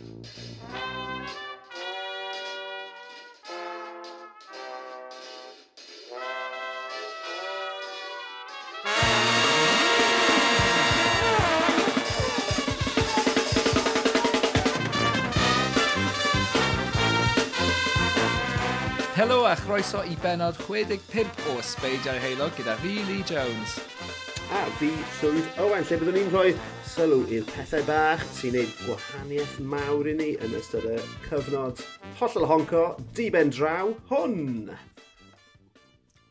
Helo a chroeso i benod 65 o Ysbeidiau Heilog gyda fi, Lee Jones. A fi, Llywyd Owen, lle byddwn ni'n rhoi sylw i'r pethau bach sy'n neud gwahaniaeth mawr i ni yn ystod y cyfnod hollol honco, diben draw, hwn!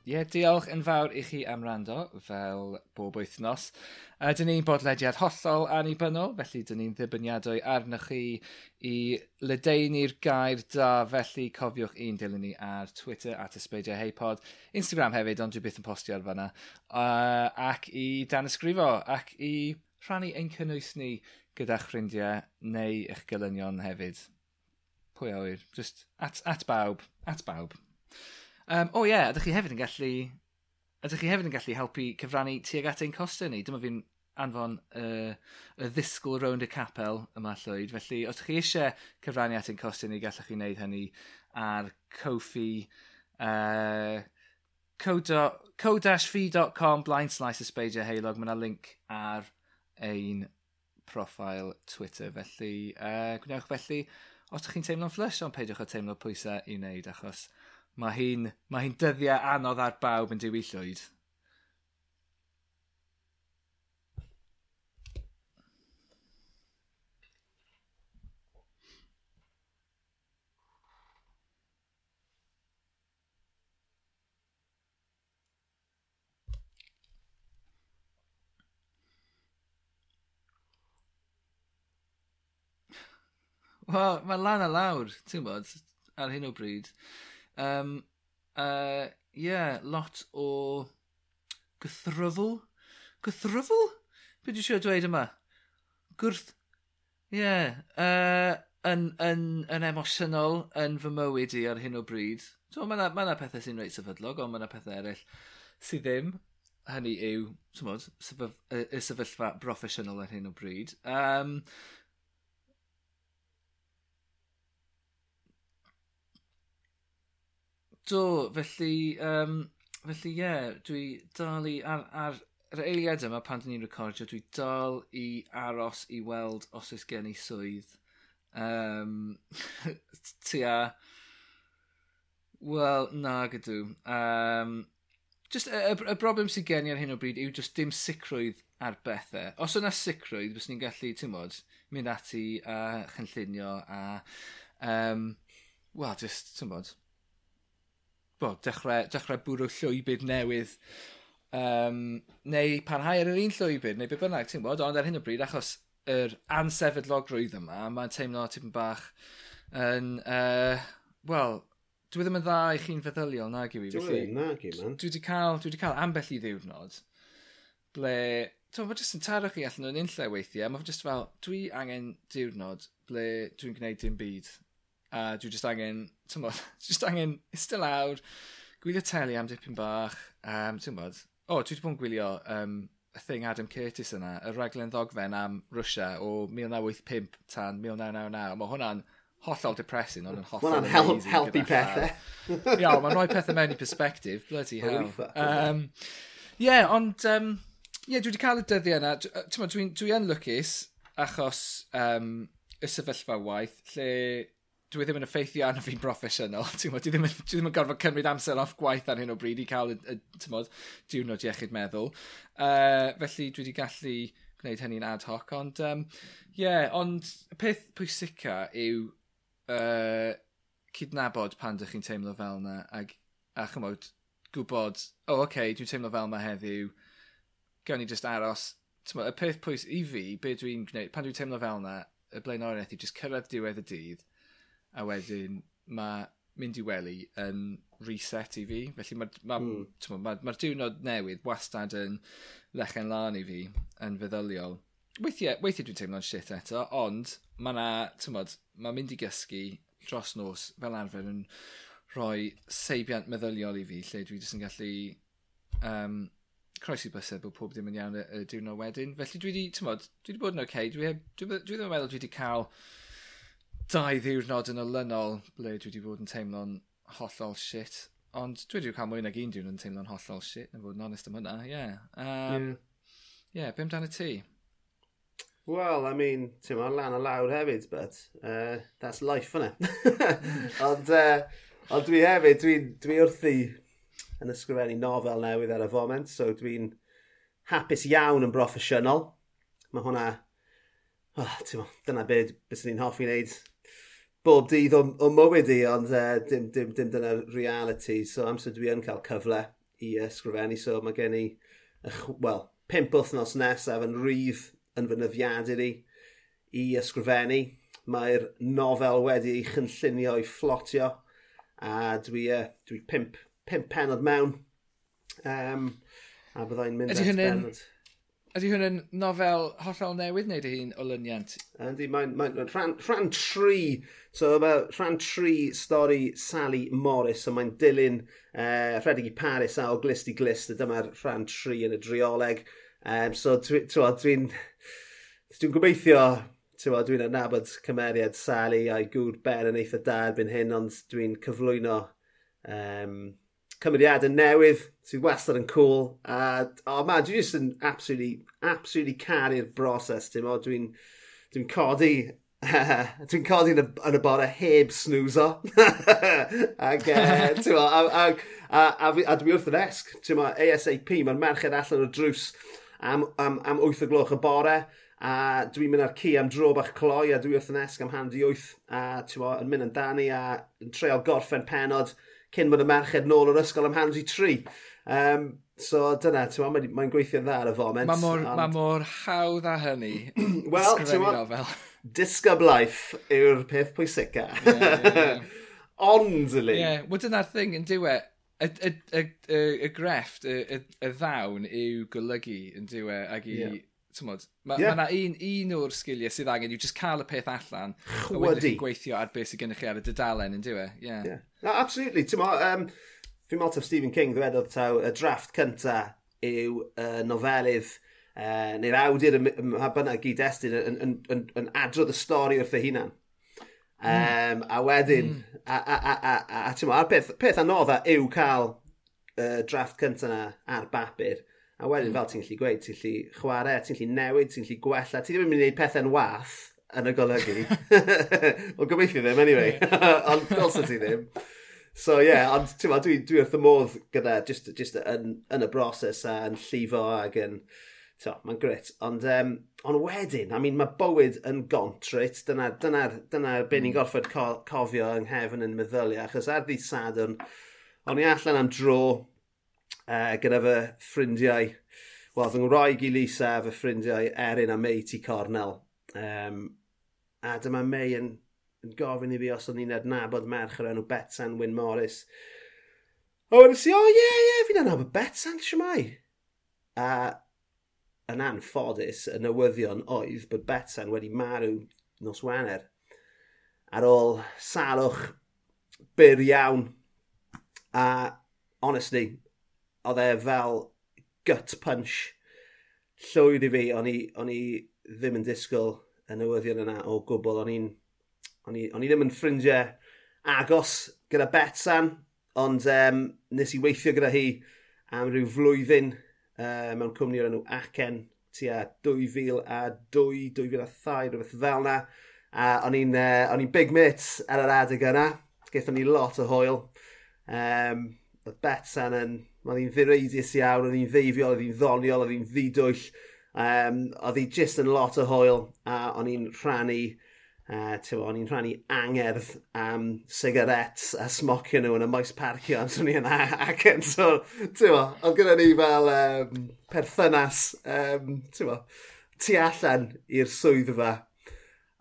Ie, yeah, diolch yn fawr i chi am rando, fel bob wythnos. A dyn ni'n bodlediad hollol annibynnol, felly dyn ni'n ddibyniadau arnoch chi i ledeini'r gair da, felly cofiwch un dilyn ni ar Twitter at ysbeidiau heipod, Instagram hefyd, ond dwi byth yn postio ar fanna, uh, ac i dan ysgrifo, ac i rhannu ein cynnwys ni gyda'ch ffrindiau neu eich gylynion hefyd. Pwy awyr, just at, at bawb, at bawb. Um, o oh ie, yeah, ydych chi hefyd yn gallu... Ydych chi hefyd yn gallu helpu cyfrannu tuag at ein costau ni? Dyma fi'n anfon uh, y ddisgwyl rownd y capel yma llwyd. Felly, os ydych chi eisiau cyfrannu at ein costau ni, gallwch chi wneud hynny ar Kofi... Uh, co-fi.com blaen slice ysbeidio heilog. Mae yna link ar ein profil Twitter. Felly, uh, gwnewch felly, os ydych chi'n teimlo'n flush, ond peidiwch o teimlo pwysau i wneud, achos mae hi'n ma hi dyddiau anodd ar bawb yn diwyllwyd. Wel, mae lan a lawr, ti'n bod, ar hyn o bryd. Um, uh, yeah, lot o gythryfl. Gythryfl? Be dwi'n siŵr dweud yma? Gwrth... Ie. Yeah, uh, yn, yn, yn emosiynol yn fy mywyd i ar hyn o bryd. So, mae yna ma, pethau sy'n reit sefydlog, ond mae yna pethau eraill sydd ddim. Hynny yw, tymod, y sefyllfa broffesiynol ar hyn o bryd. Um, Do, felly, um, felly ie, yeah, dwi dal i, ar, ar yr eiliad yma pan dyn ni'n recordio, dwi dal i aros i weld os oes gen i swydd. Um, tia, wel, na gydw. Um, just y, y, y broblem sydd gen i ar hyn o bryd yw just dim sicrwydd ar bethau. Os yna sicrwydd, bys ni'n gallu, ti'n modd, mynd ati a chynllunio a, um, wel, just, ti'n modd, well, dechrau, dechrau bwrw llwybyd newydd um, neu parhau ar yr un llwybyd neu be bynnag, ti'n bod, ond ar hyn o bryd achos yr ansefydlogrwydd yma, mae'n teimlo tipyn bach yn, uh, wel, dwi ddim yn dda i chi'n feddyliol, nag yw i. Dwi ddim, nag i man. Dwi wedi cael, dwi wedi cael ambell i ddiwrnod ble, ti'n mae jyst yn taro chi allan o'n unlle weithiau, mae'n jyst fel, dwi angen diwrnod ble dwi'n gwneud dim byd A dwi just angen, ti'n bod, just angen ista lawr, gwylio teli am dipyn bach, um, ti'n bod, o, oh, dwi wedi bod yn gwylio um, y thing Adam Curtis yna, y raglen ddogfen am Russia o 1985 tan 1999. Mae hwnna'n hollol depressing, ond yn hollol Mae'n hel helpu pethau. Ia, mae'n rhoi pethau mewn i perspective, bloody hell. Ie, um, yeah, ond, um, yeah, dwi wedi cael y dyddiau yna. Dwi'n dwi, dwi, dwi lwcus achos um, y sefyllfa waith, lle dwi ddim yn effeithio arno fi'n broffesiynol. Dwi ddim, yn, dwi ddim yn gorfod cymryd amser off gwaith ar hyn o bryd i cael y, y mod, diwrnod iechyd meddwl. Uh, felly dwi wedi gallu gwneud hynny'n ad hoc. Ond, um, yeah, ond y peth pwysica yw uh, cydnabod pan dych chi'n teimlo fel yna. Ag, a chymod, gwybod, o, oh, oce, okay, dwi'n teimlo fel yma heddiw. Gawn ni just aros. Tymod, y peth pwys i fi, be dwi'n gwneud, pan dwi'n teimlo fel yna, y blaenoriaeth i just cyrraedd diwedd y dydd, a wedyn mae mynd i wely yn reset i fi. Felly mae'r ma, mm. ma, ma hmm. diwrnod newydd wastad yn lechen lan i fi yn feddyliol. Weithiau, weithiau dwi'n teimlo'n shit eto, ond mae na, tymod, mae'n mynd i gysgu dros nos fel arfer yn rhoi seibiant meddyliol i fi, lle dwi jyst yn gallu um, croesi bysau bod pob ddim yn iawn y, y diwrnod wedyn. Felly dwi wedi, tymod, dwi wedi bod yn oce, okay. dwi, dwi, dwi ddim yn meddwl dwi wedi cael dau ddiwrnod yn olynol ble dwi wedi bod yn teimlo'n hollol shit. Ond dwi wedi cael mwy nag un diwrnod yn teimlo'n hollol shit, na fod yn onest am hynna, ie. Yeah. Um, yeah. yeah, bim dan ti? Well, I mean, ti'n ma'n lan o lawr hefyd, but uh, that's life, yna. ond, uh, ond dwi hefyd, dwi, dwi wrthi yn ysgrifennu nofel newydd ar y foment, so dwi'n hapus iawn yn broffesiynol. Mae hwnna... Oh, ma, dyna beth bys ni'n hoffi wneud bob dydd o, o mywyd i, ond uh, dim, dim, dim dyna reality. So amser dwi yn cael cyfle i e, ysgrifennu, so mae gen i, wel, pimp wythnos nesaf yn rif yn fy nyfiadur i i ysgrifennu. Mae'r nofel wedi ei chynllunio i fflotio a dwi, uh, dwi pimp, pimp penod mewn. Um, a byddai'n mynd at hynny... penod. Ydy hwn yn nofel hollol newydd neu dy hun olyniant? Ydy, mae'n mae, mae rhan, rhan tri, so mae rhan tri stori Sally Morris, so mae'n dilyn uh, Rhedeg i Paris a o glist i glist, a dyma'r rhan tri yn y drioleg. Um, so dwi'n dwi, dwi gobeithio, dwi'n adnabod cymeriad Sally a'i gŵr Ben yn eitha da erbyn hyn, ond dwi'n cyflwyno um, cymeriadau newydd sydd wastad yn cool. A, oh man, dwi jyst yn absolutely, absolutely caru'r broses, dim o, dwi'n dwi codi dwi'n codi yn y, yn y bore heb snwzo. ac, e, uh, mo, a, a, a, a, a dwi wrth yn esg, ti'n mo, ASAP, mae'r merched allan o drws am, am, am 8 o gloch y bore a dwi'n mynd ar ci am dro bach cloi a dwi wrth yn esg am handi 8 a ti'n yn mynd yn dani a yn treol gorffen penod cyn bod y merched nôl o'r ysgol am hansi tri. Um, so dyna, ti'n mae'n mae gweithio'n dda ar y foment. Mae mor, and... ma mor hawdd a hynny. Wel, ti'n nofel. Disgyblaeth yw'r peth pwysica. Yeah, yeah, yeah. Ond, Lee. Yeah, wel dyna'r thing yn diwe. Y, y, y, y, y grefft, y, y, y ddawn yw golygu yn diwe ag i yeah. Tymod, mae yeah. ma un, un o'r sgiliau sydd angen yw just cael y peth allan. Chwydi. A wedyn gweithio ar beth sydd gennych chi ar y dydalen, yn diwe. Yeah. yeah. No, absolutely. Tymo, um, fi'n meddwl Stephen King ddwedodd taw y drafft cynta yw uh, nofelydd uh, neu'r awdur pa bynnag gyd-destun yn, yn, yn, yn adrodd y stori wrth ei hunan. Um, mm. A wedyn, mm. a, a, a, a, a, a, a, a peth, peth anodda yw cael uh, drafft cyntaf yna ar bapur. A wedyn, mm. fel ti'n gallu gweud, ti'n gallu chwarae, ti'n gallu newid, ti'n gallu gwella. Ti ddim yn mynd i wneud pethau'n wath yn y golygu. o gobeithio ddim, anyway. ond dylse ti ddim. So, ie, yeah, ond ti'n dwi, dwi wrth y modd gyda, just, just yn, yn y broses a yn llifo ac yn... So, mae'n grit. Ond, um, ond wedyn, I mean, mae bywyd yn gontrit. Dyna, dyna, dyna be ni'n mm. gorfod co cofio yng nghefn yn meddyliau. Achos ar ddi sadwn, o'n i allan am dro uh, gyda fy ffrindiau, wel, fy ngwraig i Lisa, fy ffrindiau Erin a May T. Cornell. Um, a dyma May yn, yn gofyn i fi os o'n i'n adnabod merch o'r enw Betsan Wyn Morris. O, wedyn si, o oh, ie, yeah, ie, fi'n adnabod Betsan, siamai. A yn anffodus, y newyddion oedd bod Betsan wedi marw nos Wener ar ôl salwch byr iawn. A, honestly, oedd e fel gut punch llwyd i fi, o'n i, on i ddim yn disgwyl y newyddion yna o gwbl. O'n i'n o'n i, on i ddim yn ffrindiau agos gyda Betsan, ond um, nes i weithio gyda hi am ryw flwyddyn uh, mewn cwmni o'r enw Acen tua 2000 a 2, 2002, rhywbeth fel yna. A o'n i'n uh, big mit ar yr adeg yna. Gaethon ni lot o hwyl. Um, oedd Betsan yn Oedd hi'n ddireidus iawn, oedd hi'n ddeifiol, oedd hi'n ddoniol, oedd hi'n ddidwyll. Um, oedd hi jyst yn lot o hwyl a o'n i'n rhannu Uh, o'n i'n rhannu angerdd am sigarets a smocio nhw yn y maes parcio am swn i yn acen. So, oedd gyda ni fel um, perthynas um, bo, tu allan i'r swyddfa.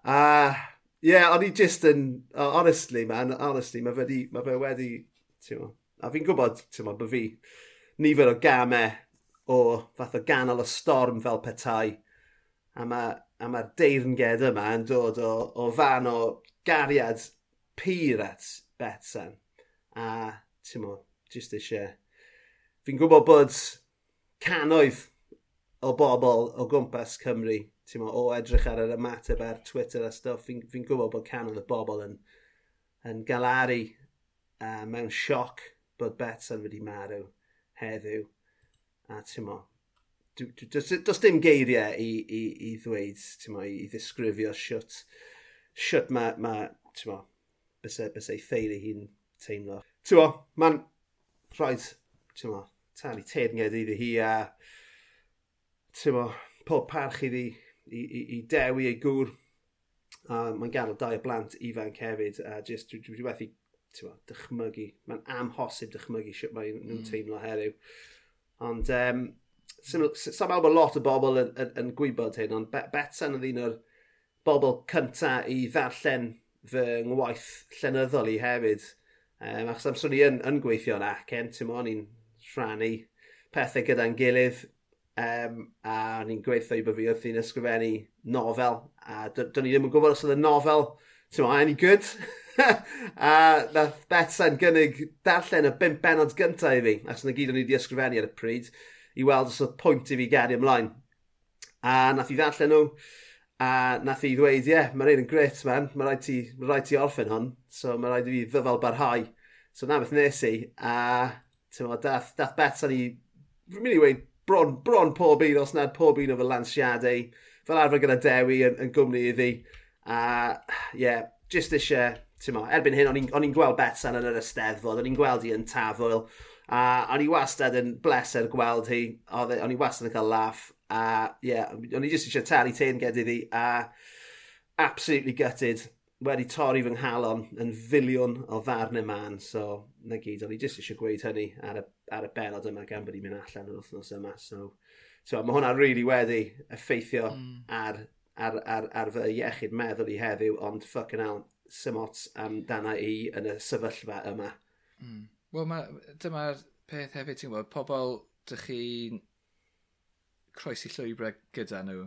A uh, ie, yeah, o'n i just yn, honestly man, honestly, mae fe, di, ma fe wedi, ti'n A fi'n gwybod, ti'n bod, bod fi nifer o gamau o fath o ganol y storm fel petai. A mae'r a ma deirnged yma yn dod o, o fan o gariad pyr at Betsan. A, ti'n mo, jyst eisiau... Fi'n gwybod bod canoedd o bobl o gwmpas Cymru, ti'n o edrych ar yr ymateb ar Twitter a stuff, fi'n fi, gwybod bod canoedd o bobl yn, yn galaru uh, mewn sioc bod Betson wedi marw heddiw. A ti'n mo, does, dim geiriau i, i, i ddweud, ti'n mo, i ddisgrifio siwt, siwt mae, ma, ti'n mo, bysau bys ei ffeiri hi'n teimlo. Ti'n mo, mae'n rhaid, ti'n mo, talu teirnged iddi hi a, ti'n mo, pob parch iddi i, i, i dewi ei gŵr. A mae'n gadw dau o blant ifanc hefyd, a just dwi, dwi wedi dychmygu, mae'n amhosib dychmygu sut mae nhw'n mm. teimlo heddiw. Ond, um, sa'n meddwl bod lot o bobl yn, yn, yn gwybod hyn, ond Betsan oedd un o'r bobl cynta i ddarllen fy ngwaith llenyddol i hefyd. Um, achos amser ni yn, yn gweithio yn acen, ti'n mo'n i'n rhannu pethau gyda'n gilydd, um, a ni'n gweithio i bod fi wrth i'n ysgrifennu nofel, a dyn ni ddim yn gwybod os oedd y nofel Tyma, any good? a nath Betsa'n gynnig darllen y bimp benod gyntaf i fi, achos yna gyd o'n i wedi ysgrifennu ar y pryd, i weld os oedd pwynt i fi geri ymlaen. A nath i ddarllen nhw, a nath i ddweud, ie, yeah, mae'n ein yn gret, man, mae rhaid ti, ma rhaid ti orffen hon, so mae rhaid i fi ddyfal barhau. So na beth nes i, a tyma, dath, dath Betsa'n i, fi'n mynd i weid, bron, bron pob un, os nad pob un o fy lansiadau, fel arfer gyda Dewi yn, yn gwmni iddi, A, ie, yeah, just eisiau, ti'n mo, erbyn hyn, o'n i'n gweld Betsan yn yr ysteddfod, o'n i'n gweld hi yn tafwyl, a o'n i wastad yn bleser gweld hi, e, o'n i wastad yn cael laff, a ie, yeah, o'n i just eisiau talu tein gyda hi, a absolutely gutted, wedi torri fy nghalon yn filiwn o ddarnau man, so na gyd, o'n i jyst eisiau gweud hynny ar y, ar y benod yma gan bod i'n mynd allan yr wythnos yma, so, so mae hwnna really wedi effeithio mm. ar ar, ar, ar fy iechyd meddwl i heddiw, ond fucking hell, sym ots amdana i yn y sefyllfa yma. Mm. Wel, dyma'r peth hefyd, ti'n gwybod, pobl dych chi'n croesi llwybrau gyda nhw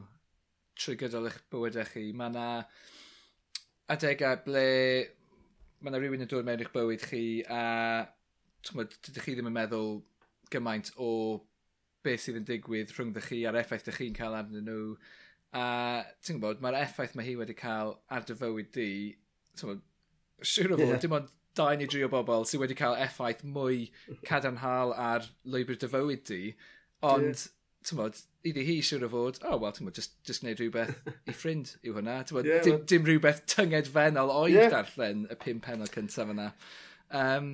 trwy gydol eich bywydau chi. Mae yna adegau ble mae yna rhywun yn dod mewn i'ch bywyd chi a dydych chi ddim yn meddwl gymaint o beth sydd yn digwydd rhwngddo chi a'r effaith ydych chi'n cael arnyn nhw A ti'n gwybod, mae'r effaith mae hi wedi cael ar dy fywyd di, ti'n gwybod, siŵr o fod, yeah. dim ond dau neu dri o bobl sydd wedi cael effaith mwy cadarnhal ar lwybr dy fywyd di, ond, yeah. ti'n gwybod, iddi hi siwr o fod, oh, wel, ti'n gwybod, just, just gwneud rhywbeth i ffrind yw hwnna, ti'n gwybod, yeah, dim, dim rhywbeth tynged fennol oedd yeah. darllen y pum penol cyntaf yna. Um,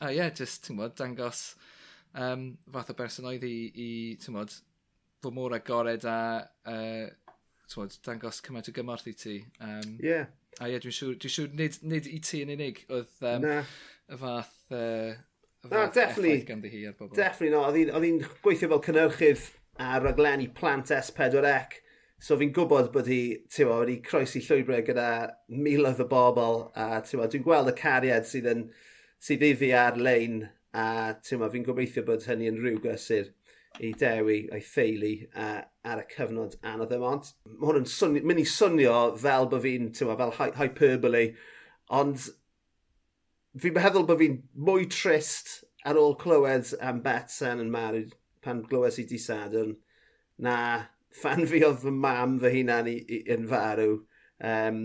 a ie, yeah, just, ti'n gwybod, dangos um, fath o berson oedd i, i ti'n gwybod, fod mor agored a uh, twod, dangos cymaint o gymorth i ti. Um, yeah. A ie, yeah, dwi'n siŵr, dwi siŵr nid, nid i ti yn unig oedd um, Na. y fath... Uh, na, definitely, hi ar bobl. Definitely no. Oedd hi'n gweithio fel cynnyrchydd a raglenni plant S4C. So fi'n gwybod bod hi, ti'n wedi croesi llwybrau gyda miloedd o bobl a dwi'n gweld y cariad sydd, yn, sydd iddi ar-lein a fi'n gobeithio bod hynny yn rhyw gysur i dewi a'i theulu a ar y cyfnod anodd yma, ond mae hwn yn swnio, mynd i swnio fel bod fi'n, fel hyperbole, ond fi'n meddwl bod fi'n mwy trist ar ôl clywed am Betsen yn marw pan glywes i di Sadwrn, na fan fi oedd fy mam fy hunan yn farw. Um,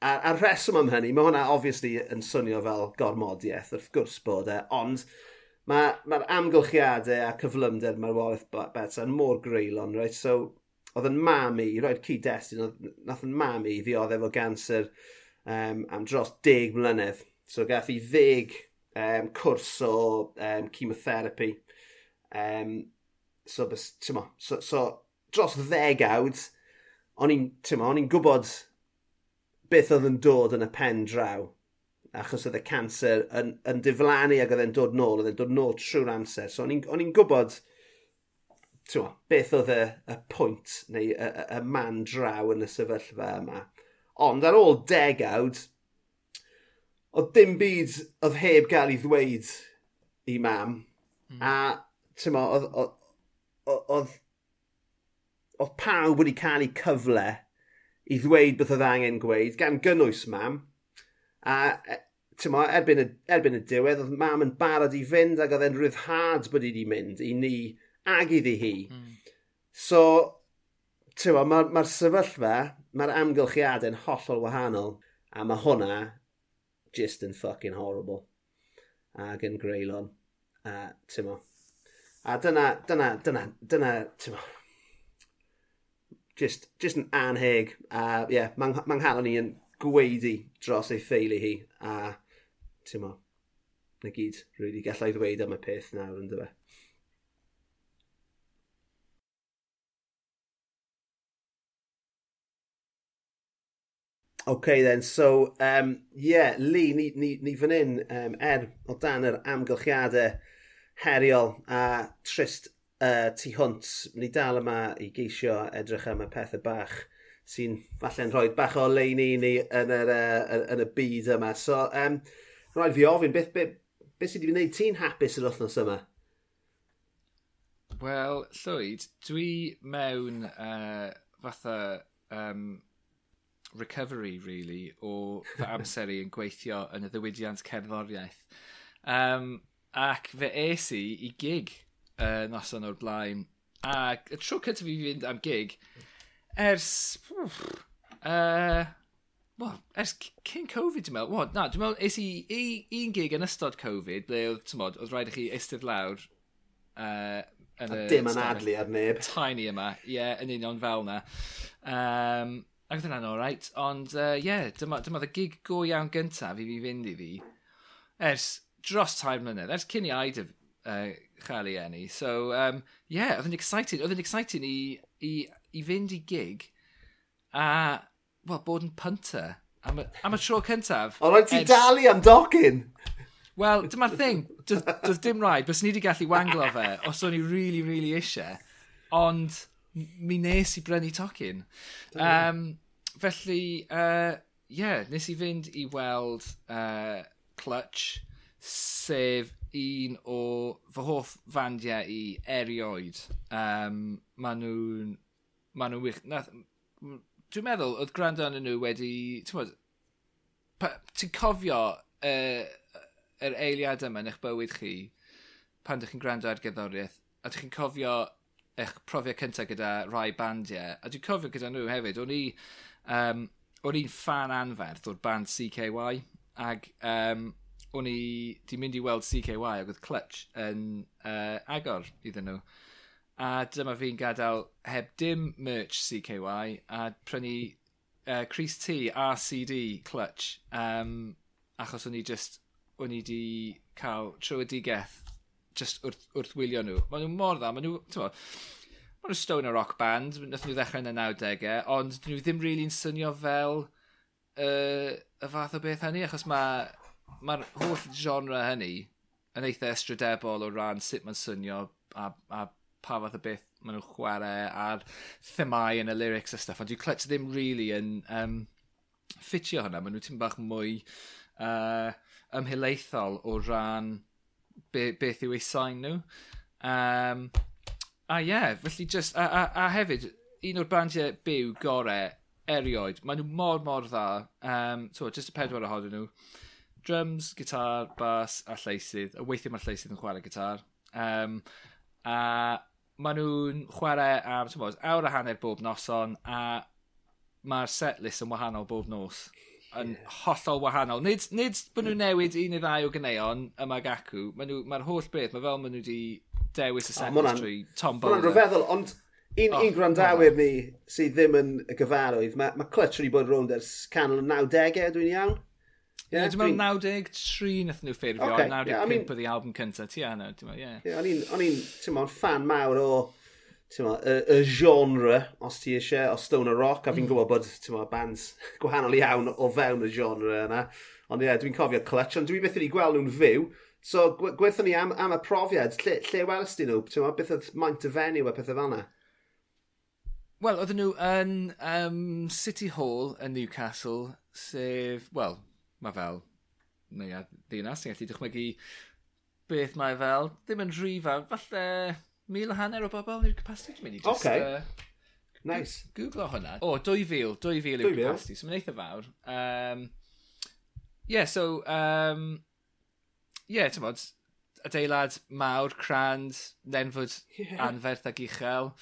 a, a rheswm am hynny, mae hwnna obviously yn swnio fel gormodiaeth, wrth gwrs bod e, ond mae'r ma, amgylchiadau a cyflymder marwolaeth Betsan mor greulon, right? So, oedd yn mam i, roed cyd-destun, nath yn mam i ddiodd efo ganser um, am dros deg mlynedd. So gath i ddeg um, cwrs o um, chemotherapy. Um, so, bys, mo, so, so dros ddegawd, o'n i'n gwybod beth oedd yn dod yn y pen draw achos oedd y cancer yn, yn diflannu ac oedd e'n dod nôl, oedd e'n dod nôl trwy'r amser. So o'n i'n gwybod twa, beth oedd y, y pwynt neu y, y, y man draw yn y sefyllfa yma. Ond ar ôl degawd, oedd dim byd oedd heb gael ei ddweud i mam. Mm. A, ti'n oedd, oedd, oedd, oedd pawb wedi cael ei cyfle i ddweud beth oedd angen gweud, gan gynnwys mam. A e, tymo, erbyn, y, erbyn y diwedd, oedd mam yn barod i fynd ac oedd e'n rhyddhad bod i wedi mynd i ni ag iddi hi. Mm. So, tymo, mae'r ma, sefyllfa, mae'r amgylchiadau'n hollol wahanol a mae hwnna just yn fucking horrible ac yn greulon. A, tymo. A dyna, dyna, dyna, dyna, tymo, just, just yn anheg. A, ie, yeah, mae'n ma, nghalon i yn gweidi dros ei theulu hi a ti'n mo, na gyd rwy'n gallai ddweud am y peth nawr yn dyfa. OK then, so, um, yeah, Lee, ni, ni, ni fan hyn, um, er o dan yr amgylchiadau heriol a trist uh, tu hwnt, ni dal yma i geisio edrych am y pethau bach sy'n falle'n rhoi bach o leini i ni yn, yr, uh, yn y byd yma. So, um, rhaid fi ofyn, beth, beth, beth sydd wedi gwneud ti'n hapus yr wythnos yma? Wel, Llwyd, dwi mewn uh, fatha um, recovery, really, o fy amser i yn gweithio yn y ddiwydiant cerddoriaeth. Um, ac fe es i i gig uh, noson o'r blaen. Ac y tro cyntaf i fi fynd am gig, ers... Uh, well, ers cyn Covid, dwi'n meddwl. Well, na, dwi'n meddwl, es i un gig yn ystod Covid, ble oedd, ti'n modd, oedd rhaid i chi eistedd lawr uh, yn y... Dim yn adlu ar neb. Tiny yma, ie, yeah, yn union fel na. Um, ac oedd hwnna'n alright, ond ie, uh, yeah, dyma, dyma y gig go iawn gyntaf i fi fynd i fi. Ers dros tair mlynedd, ers cyn i aid uh, chael ei enni. So, um, yeah, oedd yn excited, oedd yn excited i, i i fynd i gig a well, bod yn punter am y, am y tro cyntaf. O, rhaid ti dalu am docyn! Wel, dyma'r thing, doedd dim rhaid, bys ni wedi gallu wanglo fe, os o'n i really, really eisiau, ond mi nes i brynu tocyn. Um, felly, ie, uh, yeah, nes i fynd i weld uh, Clutch, sef un o fy hoff fandiau i erioed. Um, maen nhw'n maen nhw'n wych. Nath, dwi'n meddwl, oedd gwrando yn nhw wedi... Ti'n cofio uh, yr eiliad yma yn eich bywyd chi pan ydych chi'n gwrando ar gerddoriaeth a ydych chi'n cofio eich profiad cyntaf gyda rai bandiau a dwi'n cofio gyda nhw hefyd o'n i um, o'n i'n fan anferth o'r band CKY ag um, o'n i di mynd i weld CKY ac oedd Clutch yn uh, agor iddyn nhw A dyma fi'n gadael heb dim merch CKY a prynu uh, Cris T a CD clutch. Um, achos o'n i just, o'n i di cael trwydigeth just wrth, wrth wylio nhw. Maen nhw mor dda, maen nhw, ti'n maen nhw Stoner Rock Band, nath nhw ddechrau yn y 90au, ond dyn nhw ddim rili'n really swnio fel uh, y fath o beth hynny, achos mae'r ma, holl genre hynny yn eitha estradebol o ran sut mae'n swnio a, a pa fath o beth maen nhw'n chwarae a'r themau yn y lyrics a stuff, ond dwi'n cletch ddim really yn um, ffitio hwnna. Maen nhw tim bach mwy uh, ymhelaethol o ran be, beth yw eu sain nhw. Um, a ie, yeah, felly just, a, a, a hefyd, un o'r bandiau byw gorau erioed. Maen nhw mor, mor dda. Um, so, just y pedwar ohonyn nhw. Drums, gitar, bass a lleisydd. A weithio mae'r lleisydd yn chwarae gitar. Um, a maen nhw'n chwarae am bod, awr a hanner bob noson a mae'r setlist yn wahanol bob nos. Yn yeah. hollol wahanol. Nid, nid bod nhw'n newid un neu ddau o gyneuon yma gacw. Mae'r ma holl beth, mae fel maen nhw wedi dewis y setlist oh, trwy Tom Bowler. Mae'n rhyfeddol, ond un, oh, un grandawyr oh. ni sydd ddim yn y gyfarwydd, mae ma Clutch wedi bod rownd ers canol y 90au, dwi'n iawn. Yeah, yeah, dwi'n meddwl 93 nath nhw ffurfio, okay, 95 yeah, I mean, oedd i album cyntaf, ti anna, dwi'n meddwl, ie. O'n i'n, ti'n meddwl, fan mawr o, ti'n meddwl, y, y genre, os ti eisiau, o Stone Rock, a fi'n mm. gwybod bod, ti'n meddwl, bands gwahanol iawn o fewn y genre yna. Ond ie, yeah, dwi'n cofio Clutch, ond dwi beth i gweld nhw'n fyw, so gweithio ni am, am y profiad, lle, lle welys ti nhw, ti'n meddwl, beth oedd maint y fenyw a pethau fel yna? Wel, oedden nhw yn um, City Hall yn Newcastle, sef, wel, mae fel neu a ddinas ti'n gallu dychmygu beth mae fel, ddim yn rhy fawr, falle mil a hanner o bobl i'r capacity dwi'n mynd i just... Okay. Uh, nice. Googlo hwnna. O, 2000, 2000 yw'r capacity, so mae'n eitha fawr. Um, yeah, so, um, yeah, ti'n bod, adeilad mawr, crand, nenfod yeah. anferth ag uchel.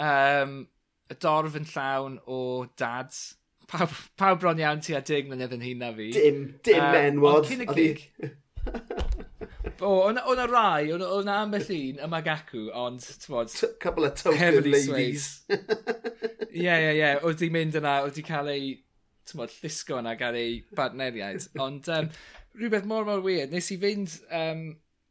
Um, y dorf yn llawn o dads pawb, pawb bron iawn ti a dig mlynedd yn hun na fi. Dim, dim um, menwod. Ond cyn y gig... O, o'na rai, o'na ambell un, y Magaku, ond, t'mod... Couple of token ladies. Ie, ie, ie, oedd di mynd yna, oedd di cael ei, t'mod, llusgo yna gael ei badneriaid. Ond, um, rhywbeth mor, mor weird, nes i fynd, um,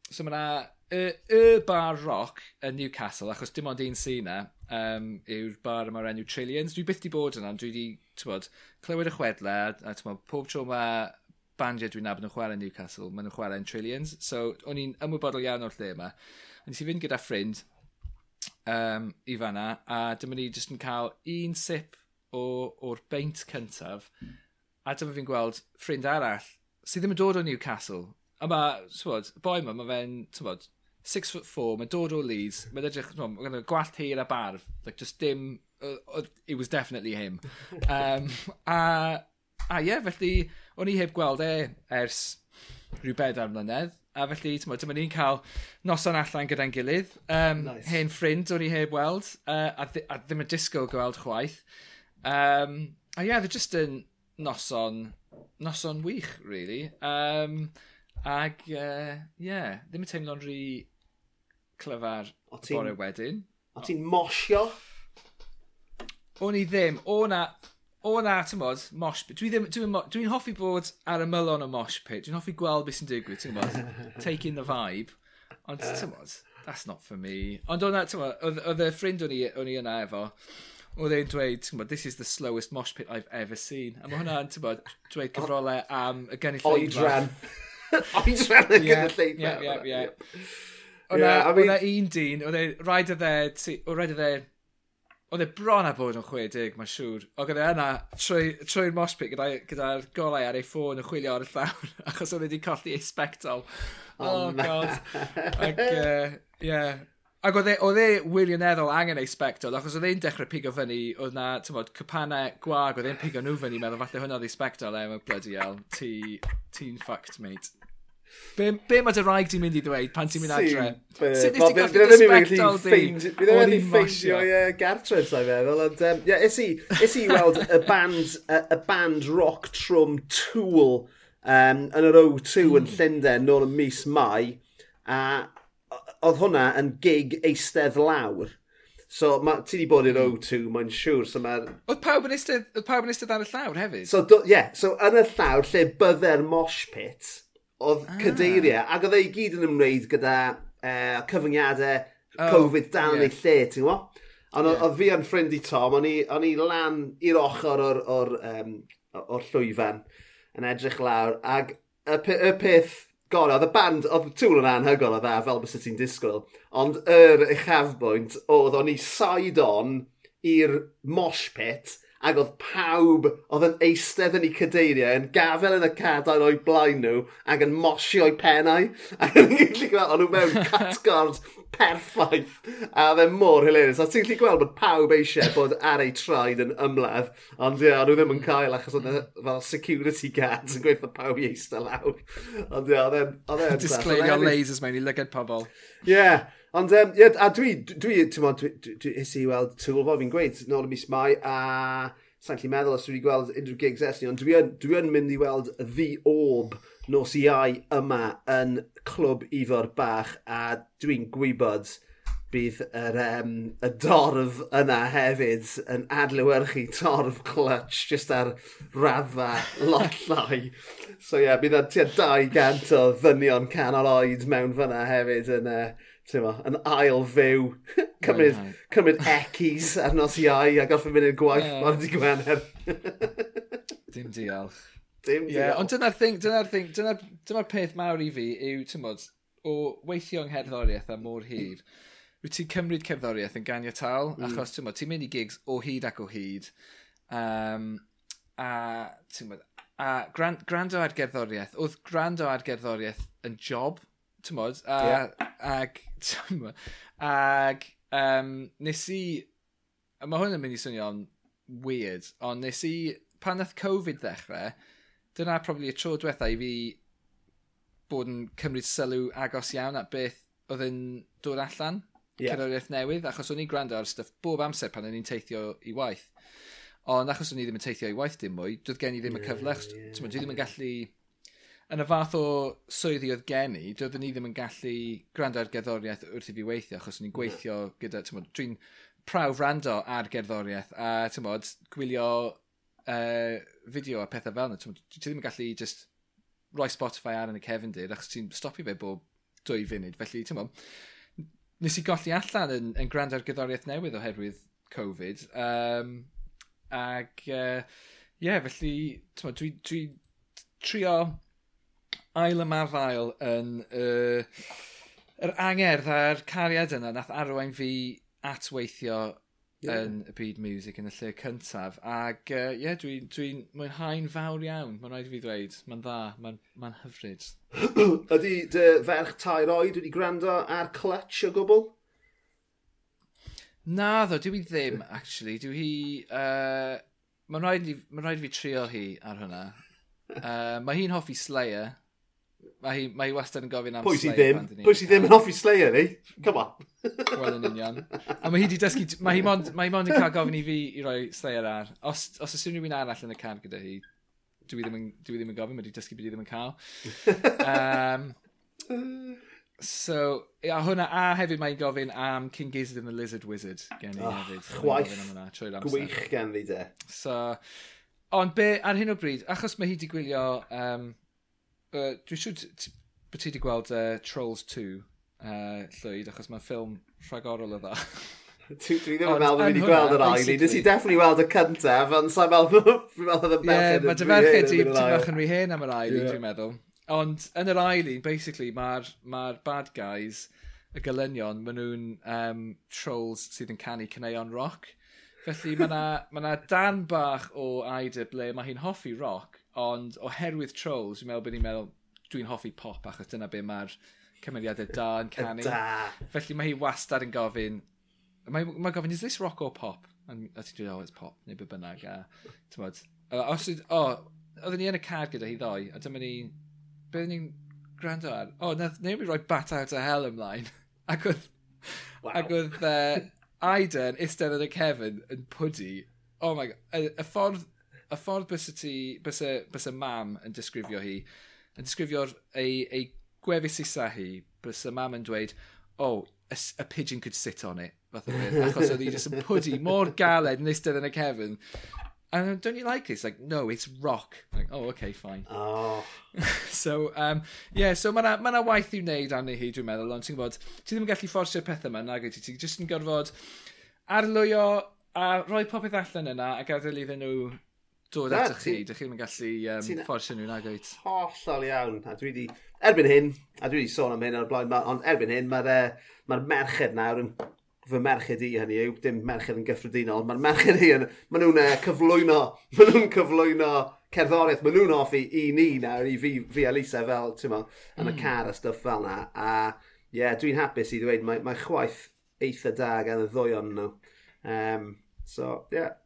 so mae'na y, y bar rock yn Newcastle, achos dim ond un sy'n na, um, yw'r bar yma'r enw Trillions. Dwi byth di bod yna, dwi di bod, clywed y chwedle, a bod, pob tro mae bandiau dwi'n nabod yn chwarae yn Newcastle, maen nhw'n chwarae yn Trillions. So, o'n i'n ymwybodol iawn o'r lle yma. A nes i fynd gyda ffrind um, i fanna, a dyma ni jyst yn cael un sip o'r beint cyntaf, a dyma fi'n gweld ffrind arall sydd ddim yn dod o Newcastle. A mae, bod, boi yma, mae fe'n, bod, six foot four, mae'n dod o Leeds, mae'n edrych, no, mae'n gwneud gwallt hir a barf, like, just dim, uh, it was definitely him. Um, a, a ie, yeah, felly, o'n i heb gweld e ers rhyw bedair mlynedd, a felly, tyma, dyma ni'n cael noson allan gyda'n gilydd, um, nice. hen ffrind o'n i heb weld, uh, a, th a ddim yn disgwyl gweld chwaith. Um, a ie, yeah, e just yn noson, noson wych, really. Um, Ag, ie, uh, yeah, ddim yn teimlo'n rhy clyfar o bore wedyn. O ti'n mosio? O'n i ddim. O na, o na, ti'n bod, mosh pit. Dwi'n dwi dwi, dwi hoffi bod ar y mylon o mosh pit. Dwi'n hoffi gweld beth sy'n digwydd, ti'n bod. Taking the vibe. Ond, uh. ti'n bod, that's not for me. Ond o'na, ti'n bod, oedd y ffrind o'n i, i yna efo, oedd e'n dweud, ti'n bod, this is the slowest mosh pit I've ever seen. A mae hwnna'n, ti'n bod, dweud cyfrolau am y gynulleidfa. Oedran. Oes fel yn gyda lleidfa. Ie, ie, ie. O'na un dyn, oedd e rhaid o dde, rhaid o dde, oedd e bron a bod yn 60, mae'n siŵr. Oedd e yna trwy'r trwy mospit gyda'r gyda golau ar ei ffôn yn chwilio ar y llawn, achos oedd oh, e wedi colli ei spectol. Oh, oh god. Ac, uh, yeah. Ac oedd e, oedd e wirioneddol angen ei spectol, achos oedd e'n dechrau pigo fyny, oedd na, ti'n bod, cypanau gwag, oedd e'n pigo nhw fyny, meddwl falle hwnna oedd ei spectol, e, mae'n bloody hell, ti'n fucked, mate. Be, be mae dy rhaid ti'n mynd i ddweud pan ti'n mynd adre? Sut nes ti ti'n dy ddysbectol di? Bydd o'n ei ffeindio gartref, sa'i feddwl. Ond, um, yeah, is i, is i weld y band, y, y band rock trwm Tool um, yn yr O2 mm. yn Llundain nôl yn mis Mai. A oedd hwnna yn gig eistedd lawr. So ma, ti di bod i'r O2, mae'n siŵr. So ma... Oedd pawb yn eistedd, oedd pawb yn eistedd ar y llawr hefyd? So, do, yeah, so yn y llawr lle bydde'r mosh pit, oedd ah. cadeiriau, ac oedd ei gyd yn ymwneud gyda e, uh, cyfyngiadau oh, Covid dal yn yeah. ei lle, ti'n gwybod? Ond yeah. oedd fi yn ffrind i Tom, o'n i, on i lan i'r ochr o'r, or, um, o'r llwyfan yn edrych lawr, ac y, y peth gorau, oedd y band, oedd tŵl yn anhygol o dda, fel bys ti'n disgwyl, ond yr er uchafbwynt oedd o'n i side on i'r mosh pit, ac oedd pawb oedd yn eistedd yn eu cadeiriau yn gafel yn y cadair o'i blaen nhw ac yn mosio o'i pennau. Ac yn gallu gweld o'n nhw mewn catgord perffaith. A fe mor hilarious. A ti'n gallu gweld bod pawb eisiau bod ar ei traed yn ymladd ond ie, yeah, nhw ddim yn cael achos oedd fel security guards yn gweithio pawb i eistedd lawr. Ond ie, oedd e'n... Disclaimio lasers mewn i lygad pobl. Ie, yeah. Ond, um, yeah, a dwi, dwi, ti'n modd, is i weld Twlfo fi'n gweud, nôl y mis mai, a sa'n lli meddwl os dwi wedi gweld unrhyw gigs ers ni, ond dwi, dwi yn mynd i weld The Orb nos iau yma yn clwb ifo'r bach, a dwi'n gwybod bydd yr, um, y dorf yna hefyd yn adlywyrchu torf clutch just ar raddfa lot llai. So ie, yeah, bydd yna tua 200 o ddynion canol oed mewn fyna hefyd yn, uh, ma, yn ail fyw. cymryd, cymryd ecis ar nos iau a gorffen mynd i'r gwaith yeah. ma'n di gwener. Dim diolch. Dim diolch. Yeah, ond dyna'r thing, dyna'r thing, dyna'r dyna peth mawr i fi yw, ti'n bod, o weithio yng ngherddoriaeth a môr hir, wyt ti'n cymryd cerddoriaeth yn ganiataol, mm. achos ti'n ti'n mynd i gigs o hyd ac o hyd, um, a ti'n bod, a grand, grando ar gerddoriaeth, oedd grando ar gerddoriaeth yn job, ti'n modd, a, yeah. ag, ag um, nes i, mae hwn yn mynd i swnio'n weird, ond nes i, pan nath Covid ddechrau, dyna probably y tro diwetha i fi bod yn cymryd sylw agos iawn at beth oedd yn dod allan, yeah. cerddoriaeth newydd, achos o'n i'n gwrando ar stuff bob amser pan o'n i'n teithio i waith. Ond achos o'n i ddim yn teithio i waith dim mwy, doedd gen i ddim y cyfle, yeah, yeah. dwi ddim yn gallu yn y fath o swyddi oedd gen i, doeddwn ni ddim yn gallu gwrando ar gerddoriaeth wrth i fi weithio, achos ni'n gweithio hmm. gyda, tymod, dwi'n prawf rando ar gerddoriaeth, a tymod, gwylio uh, fideo a pethau fel yna, tymod, ti ddim yn gallu just roi Spotify ar yn y cefndir, achos ti'n stopio fe bob dwy funud, felly, ti'n tymod, nes i golli allan yn, yn gwrando ar gerddoriaeth newydd oherwydd Covid, um, ac, ie, uh, yeah, felly, ti'n tymod, dwi, dwi trio ail ymarfael yn uh, yr angerdd a'r cariad yna nath arwain fi atweithio yeah. yn y byd music yn y lle cyntaf. Ac ie, uh, yeah, dwi'n dwi, dwi mwynhau'n fawr iawn, mae'n rhaid i fi ddweud. Mae'n dda, mae'n ma hyfryd. Ydy dy ferch tair oed wedi gwrando ar clutch o gwbl? Na ddo, dwi ddim, actually. Dwi hi... Uh, mae'n rhaid, ma rhaid i fi trio hi ar hwnna. Uh, mae hi'n hoffi Slayer, Mae hi, mae hi wastad yn gofyn am Pwy sydd Slayer. ddim? Pwy sydd ddim yn hoffi Slayer ni? Come on. Wel yn union. A mae hi wedi dysgu... Mae hi mond, mae hi mond yn cael gofyn i fi i roi Slayer ar. Os, os ysyn unrhyw arall yn y car gyda hi, dwi ddim yn, dwi ddim yn gofyn, mae wedi dysgu beth i ddim yn cael. Um, so, a hwnna, a hefyd mae'n gofyn am King Gizzard and the Lizard Wizard gen i oh, hefyd. Chwaith gwych gen fi de. So, ond be ar hyn o bryd, achos mae hi wedi gwylio um, uh, dwi'n siŵr bod ti wedi gweld uh, Trolls 2 uh, llwyd, achos mae'n ffilm rhagorol o dda. Dwi ddim yn meddwl bod fi wedi gweld yr ail un. Nes i definitely weld y cyntaf, ond sa'n meddwl bod yn merched. Ie, mae dy ferched i bach yn rhy hen am yr ail un, dwi'n meddwl. Ond yn yr ail un, basically, mae'r ma bad guys, y gylynion, maen nhw'n um, trolls sydd yn canu cyneuon rock. Felly mae yna ma dan bach o Aida ble mae hi'n hoffi rock, Ond oherwydd Trolls, dwi'n meddwl bod ni'n meddwl, dwi'n hoffi pop achos dyna be mae'r cymeriadau da yn canu. Da. Felly mae hi wastad yn gofyn, mae, mae gofyn, is this rock or pop? A ti'n dweud, oh, it's pop, neu be bynnag. A, tywod, os yd, o, oh, oedden ni yn y card gyda hi ddoi, a dyma ni, be ni'n gwrando ar? O, oh, neu mi roi bat out o hell ymlaen. ac oedd, wow. ac oedd uh, Aiden, yn yn y cefn yn pwdi. Oh my god, y, y ffordd y ffordd bys y ti, bys y, bys y mam yn disgrifio hi, yn disgrifio'r ei, ei gwefus i sa hi, bys y mam yn dweud, oh, a, a pigeon could sit on it, fath o beth, achos oedd hi just yn pwdi mor galed yn eistedd yn y cefn. And don't you like it? It's like, no, it's rock. Like, oh, okay, fine. Oh. so, um, yeah, so mae yna ma waith i'w wneud arni hi, dwi'n meddwl, ond ti'n gwybod, ti ddim yn gallu fforsio'r pethau yma, nag ti, ti just yn gorfod arlwyo a rhoi popeth allan yna a gadael iddyn nhw dod Na, atach chi. Dych chi'n gallu um, fforsio nhw nag oed. Hollol iawn. A dwi wedi, erbyn hyn, a dwi wedi sôn am hyn ar y blaen, ond erbyn hyn mae'r uh, e- mae merched nawr yn fy merched i hynny yw, dim merched yn gyffredinol, mae'r merched i yn, maen nhw'n uh, e, cyflwyno, maen nhw'n cyflwyno cerddoriaeth, maen nhw'n offi i ni nawr, i fi, fi a Lisa fel, ti'n mo, yn mm. y hmm. car a stuff fel na, a ie, yeah, dwi'n hapus i ddweud, mae, mae chwaith eitha da gan y ddwy o'n nhw. Um, so, ie, yeah,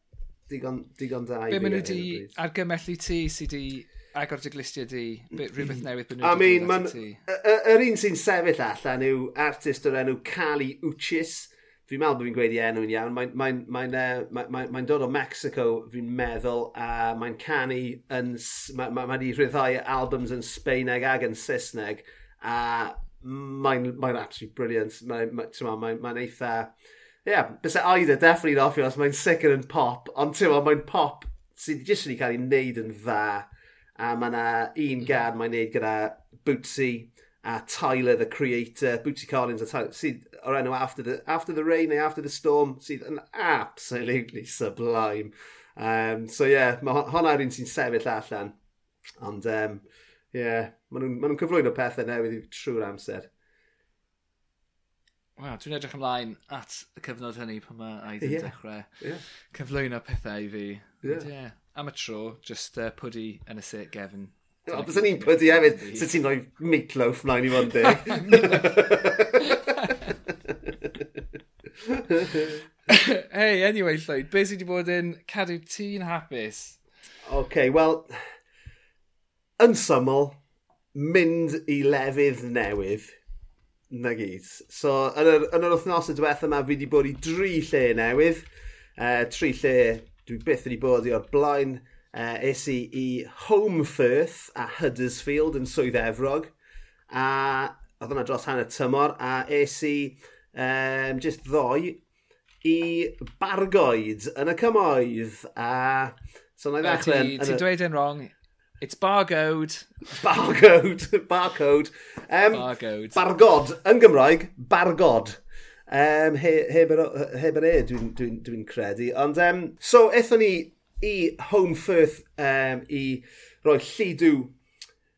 digon, digon da i Be maen nhw di argymell i ti sydd wedi agor dy glistiau di? Rhywbeth mm. newydd maen nhw di mean, ti? Yr un sy'n sefyll allan yw artist o'r enw Cali Uchis. Fi'n meddwl bod fi'n gweud i enw'n iawn. Mae'n mae, mae, mae, mae, mae dod o Mexico, fi'n meddwl, a mae'n canu yn... Mae, mae, mae di rhyddhau albums yn Sbeineg ag yn Saesneg, a mae'n mae absolutely brilliant. Mae'n mae, mae, mae mae eitha... Ie, yeah, bys e Aida definitely yn offio os mae'n sicr yn pop, ond ti'n mae'n pop sydd jyst wedi cael ei wneud yn dda. A mae yna un gan mae'n wneud gyda Bootsy a Tyler the Creator, Bootsy Collins a Tyler, sydd o'r enw after the, after the Rain neu After the Storm, sydd yn absolutely sublime. Um, so ie, yeah, mae honna yw'r un sy'n sefyll allan. Ond ie, um, yeah, maen nhw'n ma nhw cyflwyno pethau newydd trwy'r amser. Wel, dwi'n edrych ymlaen at y cyfnod hynny pan mae Aidd yn yeah. dechrau yeah. cyflwyno pethau i fi. Yeah. yeah. Am y tro, just uh, pwdi yn y sit gefn. O, bys ni'n pwdi hefyd, sut ti'n rhoi meatloaf 91 hey, anyway, Lloyd, beth sydd wedi bod yn cadw ti'n hapus? Oce, okay, wel, yn syml, mynd i lefydd newydd Na gyd. So, yn yr, yn yr wythnos y diwethaf yma, fi wedi bod i dri lle newydd. Uh, tri lle dwi byth wedi bod i o'r blaen. Uh, es i i Home Firth a Huddersfield yn Swydd Efrog. A oedd yna dros hanner tymor. A es i um, just ddoi i Bargoed yn y cymoedd. A so na i ddechrau... Ti'n dweud yn wrong, It's barcode. Barcode. barcode. Um, barcode. Bargod. Yn Gymraeg, bargod. Um, heb he yr e, dwi'n dwi, dwi credu. Ond, um, so, eithon ni i Home Firth um, i roi llidw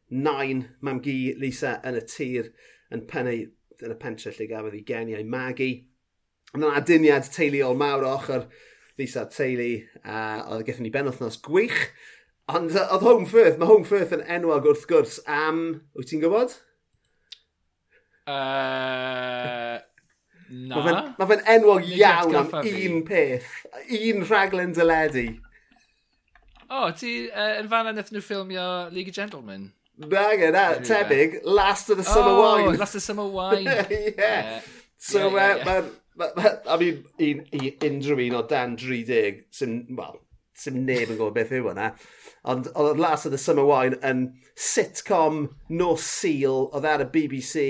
nain mam gi Lisa yn y tir yn, penau, yn y pentre lle gafodd ei geniau magi. Yn yna aduniad teuluol mawr o ochr Lisa teulu, a oedd gethon ni benwthnos gwych. Ond oedd Home Firth, mae Home Firth yn enwog wrth gwrs am... Wyt ti'n gwybod? Uh, na. Mae fe'n ma fe enwog Nid iawn am un peth. Un rhaglen dyledu. O, oh, ti uh, yn fan wnaethon nhw ffilmio League of Gentlemen? Na, na, tebyg. Last of the Summer oh, Wine. Last of the Summer Wine. yeah. Uh, so, yeah, yeah, yeah. Uh, ma, ma, ma, I mean, un, unrhyw un o dan 30 sy'n, well, sy'n neb yn gwybod beth yw hwnna. Ond oedd Last of the Summer Wine yn sitcom no Seal, oedd ar y BBC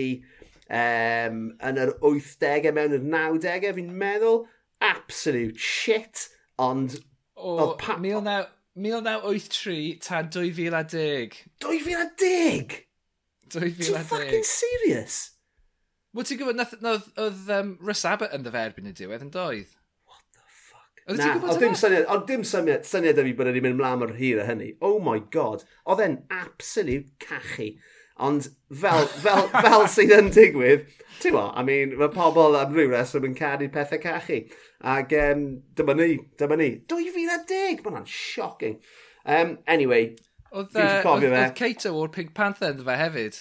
um, yn yr 80au mewn yr 90au, fi'n meddwl. Absolute shit, ond... O, oedd pa... 1983 ta 2010. 2010? 2010. Ti'n fucking serious? Wel, ti'n gwybod, oedd um, Russ Abbott yn ddeferbyn y diwedd yn doedd? Oedd ti'n gwybod dim syniad, ond dim syniad, syniad fi bod e ni'n mynd mlaen o'r hir a hynny. Oh my god. Oedd e'n absolute cachu. Ond fel, fel, fel sydd yn digwydd, ti'n mo, I mean, mae pobl am rhyw reswm yn cadw pethau cachu. Ac um, dyma ni, dyma ni. 2010, mae hwnna'n shocking. Um, anyway, Oedd uh, Cato o'r Pink Panther yn fe hefyd.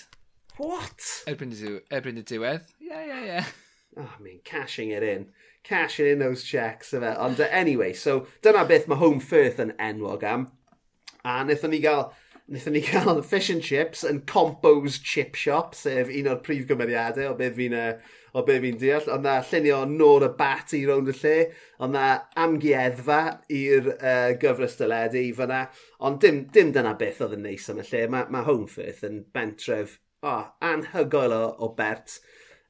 What? Erbyn y, diwedd. Ie, yeah, ie, yeah, ie. Yeah. Oh, I mean, cashing it in cashing in those checks, efe. Ond uh, anyway, so dyna beth mae Home Firth yn enwog am. A wnaethon ni gael Nethon ni gael fish and chips yn Compo's Chip Shop, sef un o'r prif gymeriadau o beth fi'n o be fi'n deall. Ond na llunio nôr y bat i rownd y lle. Ond na amgueddfa i'r uh, gyfres dyledu i fyna. Ond dim, dim dyna beth oedd yn neis am y lle. Mae ma Homefirth yn bentref oh, anhygoel o, o Bert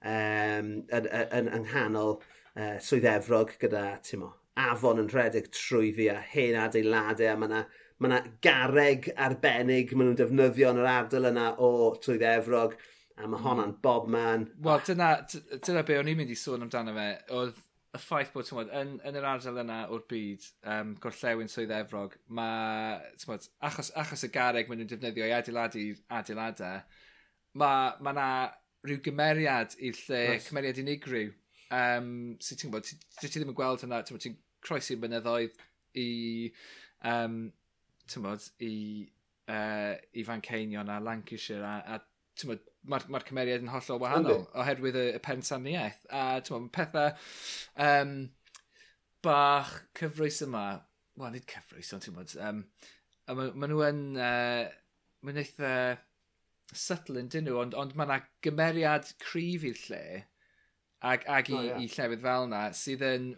um, yn, yn, yn, yn nghanol uh, swydd efrog gyda, ti'n mo, afon yn rhedeg trwy fi a hen adeiladau a mae yna ma, na, gareg arbennig maen nhw'n defnyddio yn yr ardal yna o trwy efrog a mae honna'n hmm. bob man. Wel, dyna, dyna be o'n i'n mynd i sôn amdano fe, oedd y ffaith bod tywod, yn, yn yr ardal yna o'r byd, um, gorllewin swydd efrog, mae, tywod, achos, achos y gareg maen nhw'n defnyddio i adeiladu adeiladau, mae ma na rhyw gymeriad i'r lle, yes. cymeriad unigryw um, sy'n ti'n gwybod, ti, ti ddim yn gweld hynna, ti'n ti croesi'r mynyddoedd i, um, ti'n gwybod, i, uh, i Fan Ceinion a Lancashire a, a ti'n gwybod, mae'r ma cymeriad yn hollol wahanol Yndi. oherwydd y, y pensaniaeth. A ti'n gwybod, pethau um, bach cyfrwys yma, wel, nid cyfrwys, ond ti'n gwybod, um, a maen ma nhw yn, uh, maen eitha subtle yn dyn nhw, ond, ond mae yna gymeriad cryf i'r lle ag, ag i, oh, yeah. i llefydd fel yna, sydd yn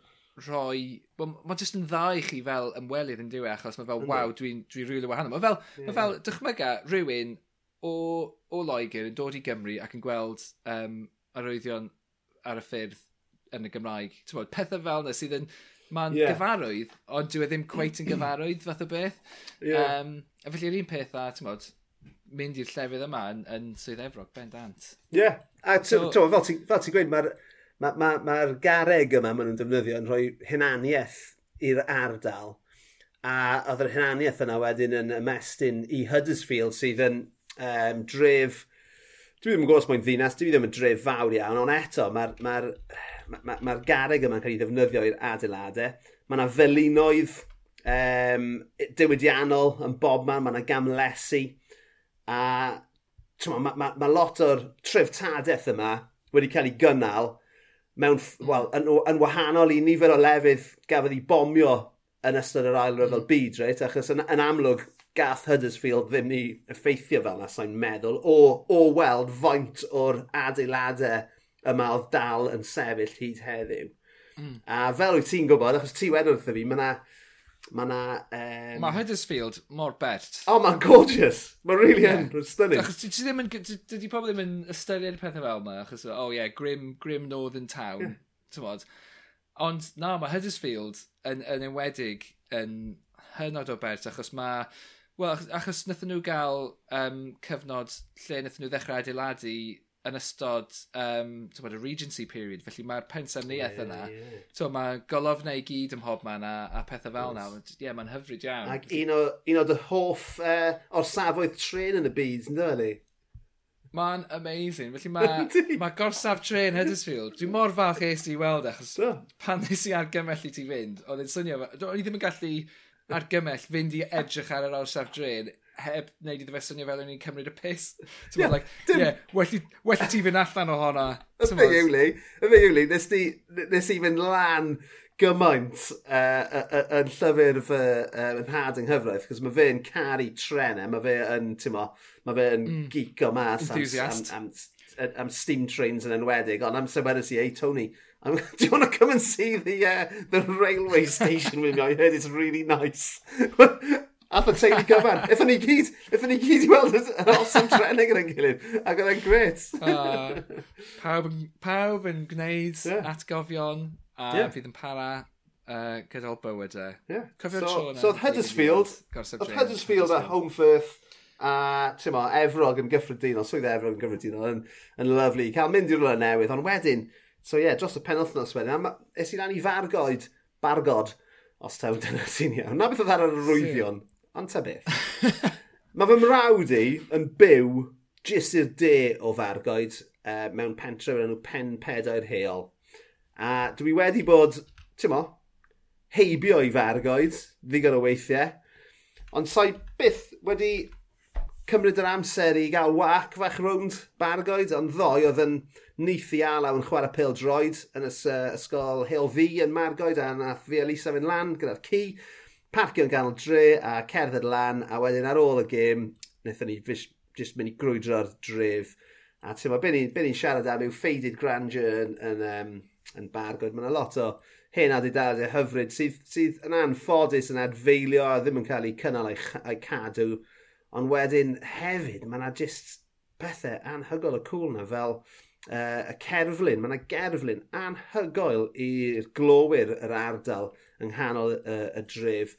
rhoi... Wel, mae jyst yn dda i chi fel ymwelydd yn diwy, e? achos mae fel, mm. waw, dwi'n dwi, dwi rili wahanol. Mae fel, yeah. ma fel dychmyga, rhywun o, o Loegr yn dod i Gymru ac yn gweld um, arwyddion ar y ffyrdd yn y Gymraeg. Bod, pethau fel yna sydd yn... Mae'n yeah. gyfarwydd, ond dwi e ddim cweit yn gyfarwydd fath o beth. Yeah. Um, a felly'r un peth a, ti'n bod, mynd i'r llefydd yma yn, yn Swydd Efrog, Ben Dant. Ie, yeah. a so, fel ti'n ti gweud, mae'r mae'r ma, ma, ma gareg yma maen nhw'n defnyddio yn rhoi hunaniaeth i'r ardal. A oedd yr hunaniaeth yna wedyn yn ymestyn i Huddersfield sydd yn um, dref... Dwi ddim yn gwybod os mae'n ddinas, dwi ddim yn dref fawr iawn, ond eto mae'r ma ma, ma, ma gareg yma'n cael ei ddefnyddio i'r adeiladau. Mae yna felinoedd um, diwydiannol yn bob man, mae yna gamlesu. A mae ma, ma, ma lot o'r treftadaeth yma wedi cael ei gynnal mewn, well, yn, yn wahanol i nifer o lefydd gafodd ei bomio yn ystod yr ail ryfel mm. byd, reit? Achos yn, yn amlwg, gath Huddersfield ddim i effeithio fel yna, sa'n meddwl, o, o weld faint o'r adeiladau yma oedd dal yn sefyll hyd heddiw. Mm. A fel wyt ti'n gwybod, achos ti wedyn wrtho fi, mae yna Mae na... Um... Mae Huddersfield mor bert. O, oh, mae'n gorgeous. Mae'n really yeah. yn. Mae'n stunning. Achos ti ddim yn... Dydy pobl ddim yn ystyried pethau fel yma. Achos, o oh, ie, yeah, grim, grim northern town. Yeah. Ond, na, mae Huddersfield yn, yn enwedig yn hynod o bert. Achos mae... Wel, achos nathon nhw gael um, cyfnod lle nathon nhw ddechrau adeiladu yn ystod um, bod, y Regency period, felly mae'r pensaerniaeth yeah, yna. Yeah. So, mae golofnau i gyd ym mhob man a, a pethau fel yes. Ie, yeah, mae'n hyfryd iawn. Ac un o, un o dy hoff e, uh, o'r safoedd tren yn y byd, ynddo ni? E, mae'n amazing. Felly mae ma gorsaf tren Huddersfield. Dwi'n mor falch eis i weld e, achos no. pan nes i argymell i ti fynd, oedd yn swnio... O'n i ddim yn gallu argymell fynd i edrych ar yr orsaf dren heb wneud iddo fe swnio fel o'n i'n cymryd y pus. So yeah, like, dim... yeah, well, ti fynd allan o honna. Y fe yw li, y fe yw li, nes, i fynd lan gymaint uh, yn llyfr fy uh, yn had yng Nghyfraith, cos mae fe'n caru trenau, mae fe yn, ti'n mo, mae fe yn mm. o mas am, am, am, am, steam trains yn enwedig, ond am sefydus i, hey Tony, I'm, do you want to come and see the uh, the railway station with me? I heard it's really nice. Ath y teulu gyfan. Ethon ni gyd, ethon ni gyd i weld yr awesome trenning yn gilydd. Ac oedd e'n gret. uh, pawb, pawb yn gwneud yeah. atgofion a yeah. fydd yn para uh, gydol bywyd e. Yeah. Cofio'r so, so oedd Huddersfield, oedd Huddersfield a Home a ti'n ma, Efrog yn gyffredinol, swydd Efrog yn gyffredinol, yn, yn lyflu. Cael mynd i'r rhywle newydd, ond wedyn, so ie, yeah, dros y penwthnos wedyn, es i lan i fargoed, bargod, os taw dyna sy'n iawn. Na beth oedd ar yr arwyddion. Ond ta beth. Mae fy mrawd i yn byw jyst i'r de o fargoed uh, mewn pentre o'r enw Pen Pedair Heol. A dwi wedi bod, ti'n mo, heibio i fargoed, ddigon o weithiau. Ond sa'i byth wedi cymryd yr amser i gael wac fach rownd bargoed, ond ddoe oedd yn neithi alaw yn chwarae pil droed yn ys, uh, ysgol Hill V yn Margoed, a nath fi Elisa fynd lan gyda'r ci parcio yn ganol dre a cerdded lan, a wedyn ar ôl y gêm, wnaethon ni just mynd i grwydro'r dref. A ti'n ma, be ni'n ni siarad am yw faded grandeur yn, yn, um, yn bargod. Mae yna lot o hen adedadau hyfryd sydd, sydd yn anffodus yn adfeilio a ddim yn cael ei cynnal a'i, ai cadw. Ond wedyn hefyd, mae yna just pethau anhygol y cwl cool na fel uh, y cerflun, mae yna gerflun anhygoel i'r glowyr yr ardal yng nghanol uh, y dref.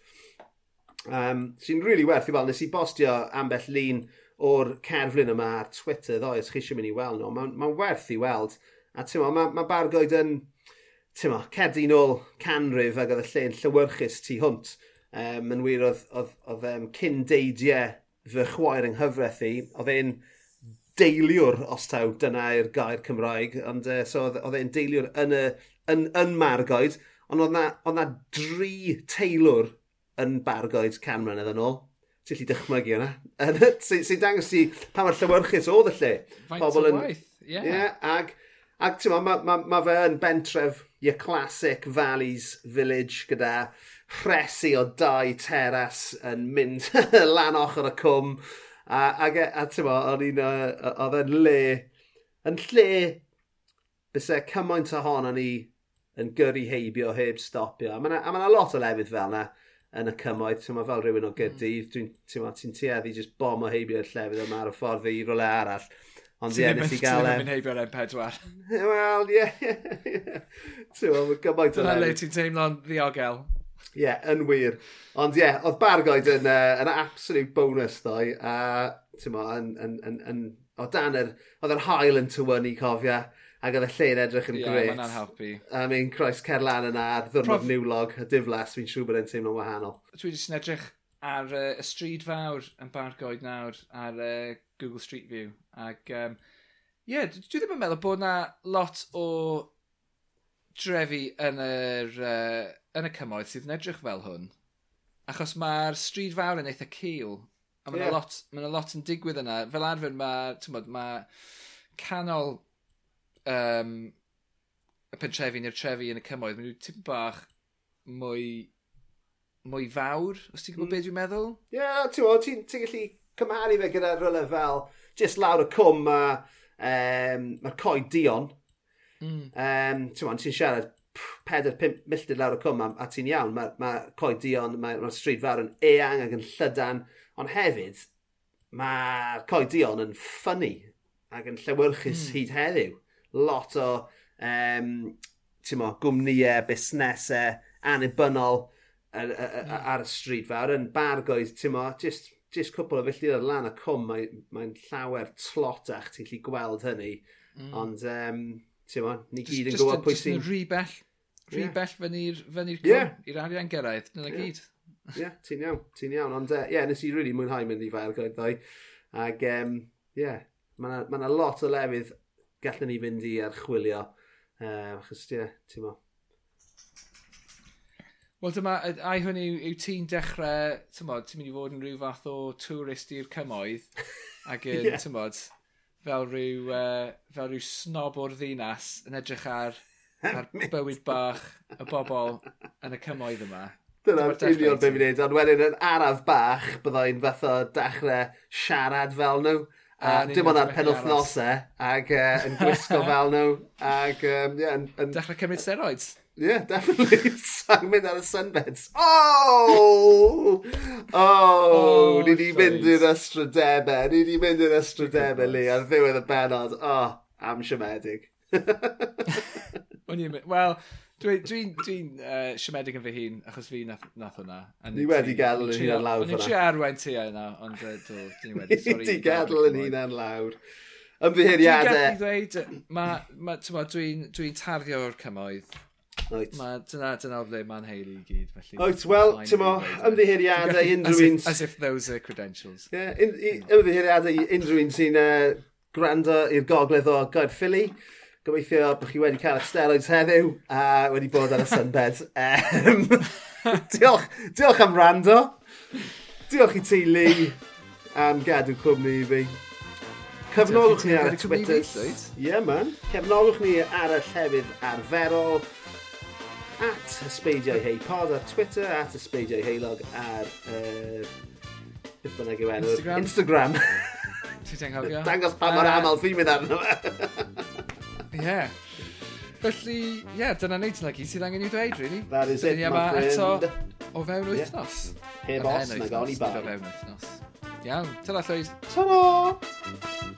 Um, Sy'n rili really werth i weld, nes i bostio ambell lun o'r cerflun yma ar Twitter ddo, os chi eisiau mynd i weld nhw. Mae'n ma werth i weld. A ti'n mae ma Bargoed yn, ti'n ma, cerddi nôl canrif ac oedd y lle'n llywyrchus tu hwnt. Um, yn wir oedd, oedd, oedd um, cyn deidiau fy chwaer yng nghyfraith i, oedd e'n deiliwr os taw, dyna yw'r gair Cymraeg, ond uh, so oedd e'n deiliwr yn, y, yn, yn Margoed, ond oedd na, oedd na dri teilwr yn Bargoed can mlynedd yn ôl. Ti'n lli dychmygu yna. Sy'n sy dangos i pa mae'r llywyrchus oedd y lle. Faint o waith, ie. Yeah. Yeah, ag, ag ti'n ma, ma, ma fe yn bentref your classic Valleys Village gyda rhesi o dau teras yn mynd lan ochr y cwm A, e, a, a a ti'n mo, o'n i'n, oedd yn le, yn lle, bysau cymaint ohono ni yn gyrru heibio heb stopio. A mae yna ma lot o lefydd fel yna yn y cymoedd, hmm. ti'n fel rhywun o gydydd, mm. ti'n ti tueddu jyst bom o heibio'r llefydd yma ar y ffordd i rolau arall. Ond ie, nes i gael e. Ti'n heibio'r M4. Wel, ie. Ti'n gwybod, mae gymaint o... Dyna le ti'n teimlo'n ddiogel. Ie, yeah, yn wir. Ond ie, yeah, oedd Bargoed yn, uh, yn absolute bonus ddoi. A, ti'n mo, yn, yn, yn, yn, o dan yr, oedd yr hael yn tywyn i cofio. Ac oedd y lle'n edrych yn yeah, gret. Ie, mae'n helpu. A mi'n Croes Cerlan yna, ddwrnod Prof... niwlog, y diflas, fi'n siŵr bod e'n teimlo'n wahanol. Dwi wedi sy'n edrych ar uh, y stryd fawr yn Bargoed nawr, ar uh, Google Street View. Ac, um, ie, yeah, dwi ddim yn meddwl bod na lot o drefi yn yr... Uh, yn y cymoedd sydd yn edrych fel hwn. Achos mae'r stryd fawr yn eitha cil. A mae'n yeah. lot, ma lot yn digwydd yna. Fel arfer mae, mae canol um, y pentrefi neu'r trefi yn y cymoedd, maen nhw tip bach mwy mwy fawr, os ti'n gwybod mm. beth dwi'n meddwl? Ie, yeah, ti'n ti gallu cymharu fe gyda rhywle fel just lawr y cwm a um, mae'r coed dion. Mm. Um, ti'n ti'n siarad 4-5 milltir lawr y cwm a, a ti'n iawn. Mae ma coed dion, mae'r ma stryd fawr yn eang ac yn llydan, ond hefyd mae'r coed dion yn ffynnu ac yn llewyrchus mm. hyd heddiw. Lot o um, mo, gwmnïau, busnesau, anibynnol ar, ar, ar y stryd fawr, yn bargoedd, ti'n mo, just, just cwpl o filltir ar lan y cwm, mae'n mae, mae llawer tlotach, ti'n lli gweld hynny. Mm. Ond, um, ti'n mo, ni gyd yn gwybod pwy sy'n... Just yn rhy bell rhy yeah. bell fyny'r fyny cwm, yeah. i'r arian gyrraedd. Dyna yeah. gyd. Ie, yeah, ti'n iawn, ti'n iawn. Ond ie, uh, yeah, nes i really mwynhau mynd i fael gyda'i ddau. Ac ie, um, yeah, mae yna ma lot o lefydd gallwn ni fynd i archwilio. uh, achos ie, yeah, ti'n mo. Wel dyma, ai hwn yw, yw ti'n dechrau, ti'n bod, ti'n mynd i fod yn rhyw fath o tourist i'r cymoedd, ac yn, yeah. ti'n bod, fel rhyw, uh, fel rhyw snob o'r ddinas yn edrych ar a'r bywyd bach y bobl yn y cymoedd yma. Dyna'r union beth fi'n neud, ond wedyn yn araf bach byddai'n o dechrau siarad fel nhw. A, uh, dim ond ar penwthnosau, ac uh, e, yn gwisgo fel nhw, ac... Um, yeah, yn, yn... Dechrau cymryd steroids. Yeah, definitely. Sa'n mynd ar y sunbeds. Oh! Oh! oh ni di mynd i'r ystradebau. Ni di mynd i'r ystradebau, Lee, ar ddiwedd y benod. Oh, am siomedig. O'n i'n... Wel, dwi'n dwi, dwi, dwi uh, siomedig yn fy hun, achos fi nath, nath hwnna. Ni wedi gadw yn hunan lawr. O'n i'n tri arwain ti yna, ond dwi'n wedi. Ti gadw yn hunan lawr. Ymddiheiriadau. Dwi'n gallu ddweud, ma, ma, dwi'n dwi tarddio o'r cymoedd. Oet. Ma, dyna, dyna ble mae'n heili i gyd. Felly, Oet, wel, ti'n mo, ymddiheiriadau unrhyw un... As if those are credentials. Yeah, ymddiheiriadau unrhyw un sy'n uh, gwrando i'r gogledd o Gaerffili. Philly. Gobeithio bod chi wedi cael eich steroids heddiw a wedi bod ar y sunbed. Um, diolch, diolch am rando. Diolch i ti, Lee, am gadw cwmni i fi. Cefnolwch ni ar y Twitter. Ie, yeah, man. Cefnolwch ni ar y llefydd arferol. At ysbeidiau hei pod ar Twitter, at ysbeidiau heilog ar... Uh, Beth bynnag yw enw? Instagram. Instagram. Ti'n tenghofio? dangos pa mor aml fi'n mynd arno fe. Ie. Felly, ie, yeah, dyna neud yna gyd sydd angen i ddweud, really. That is it, my friend. eto o fewn wythnos. Yeah. Heb os, na gawn i bar. O fewn wythnos. Iawn, tyna llwyd. Ta-ra!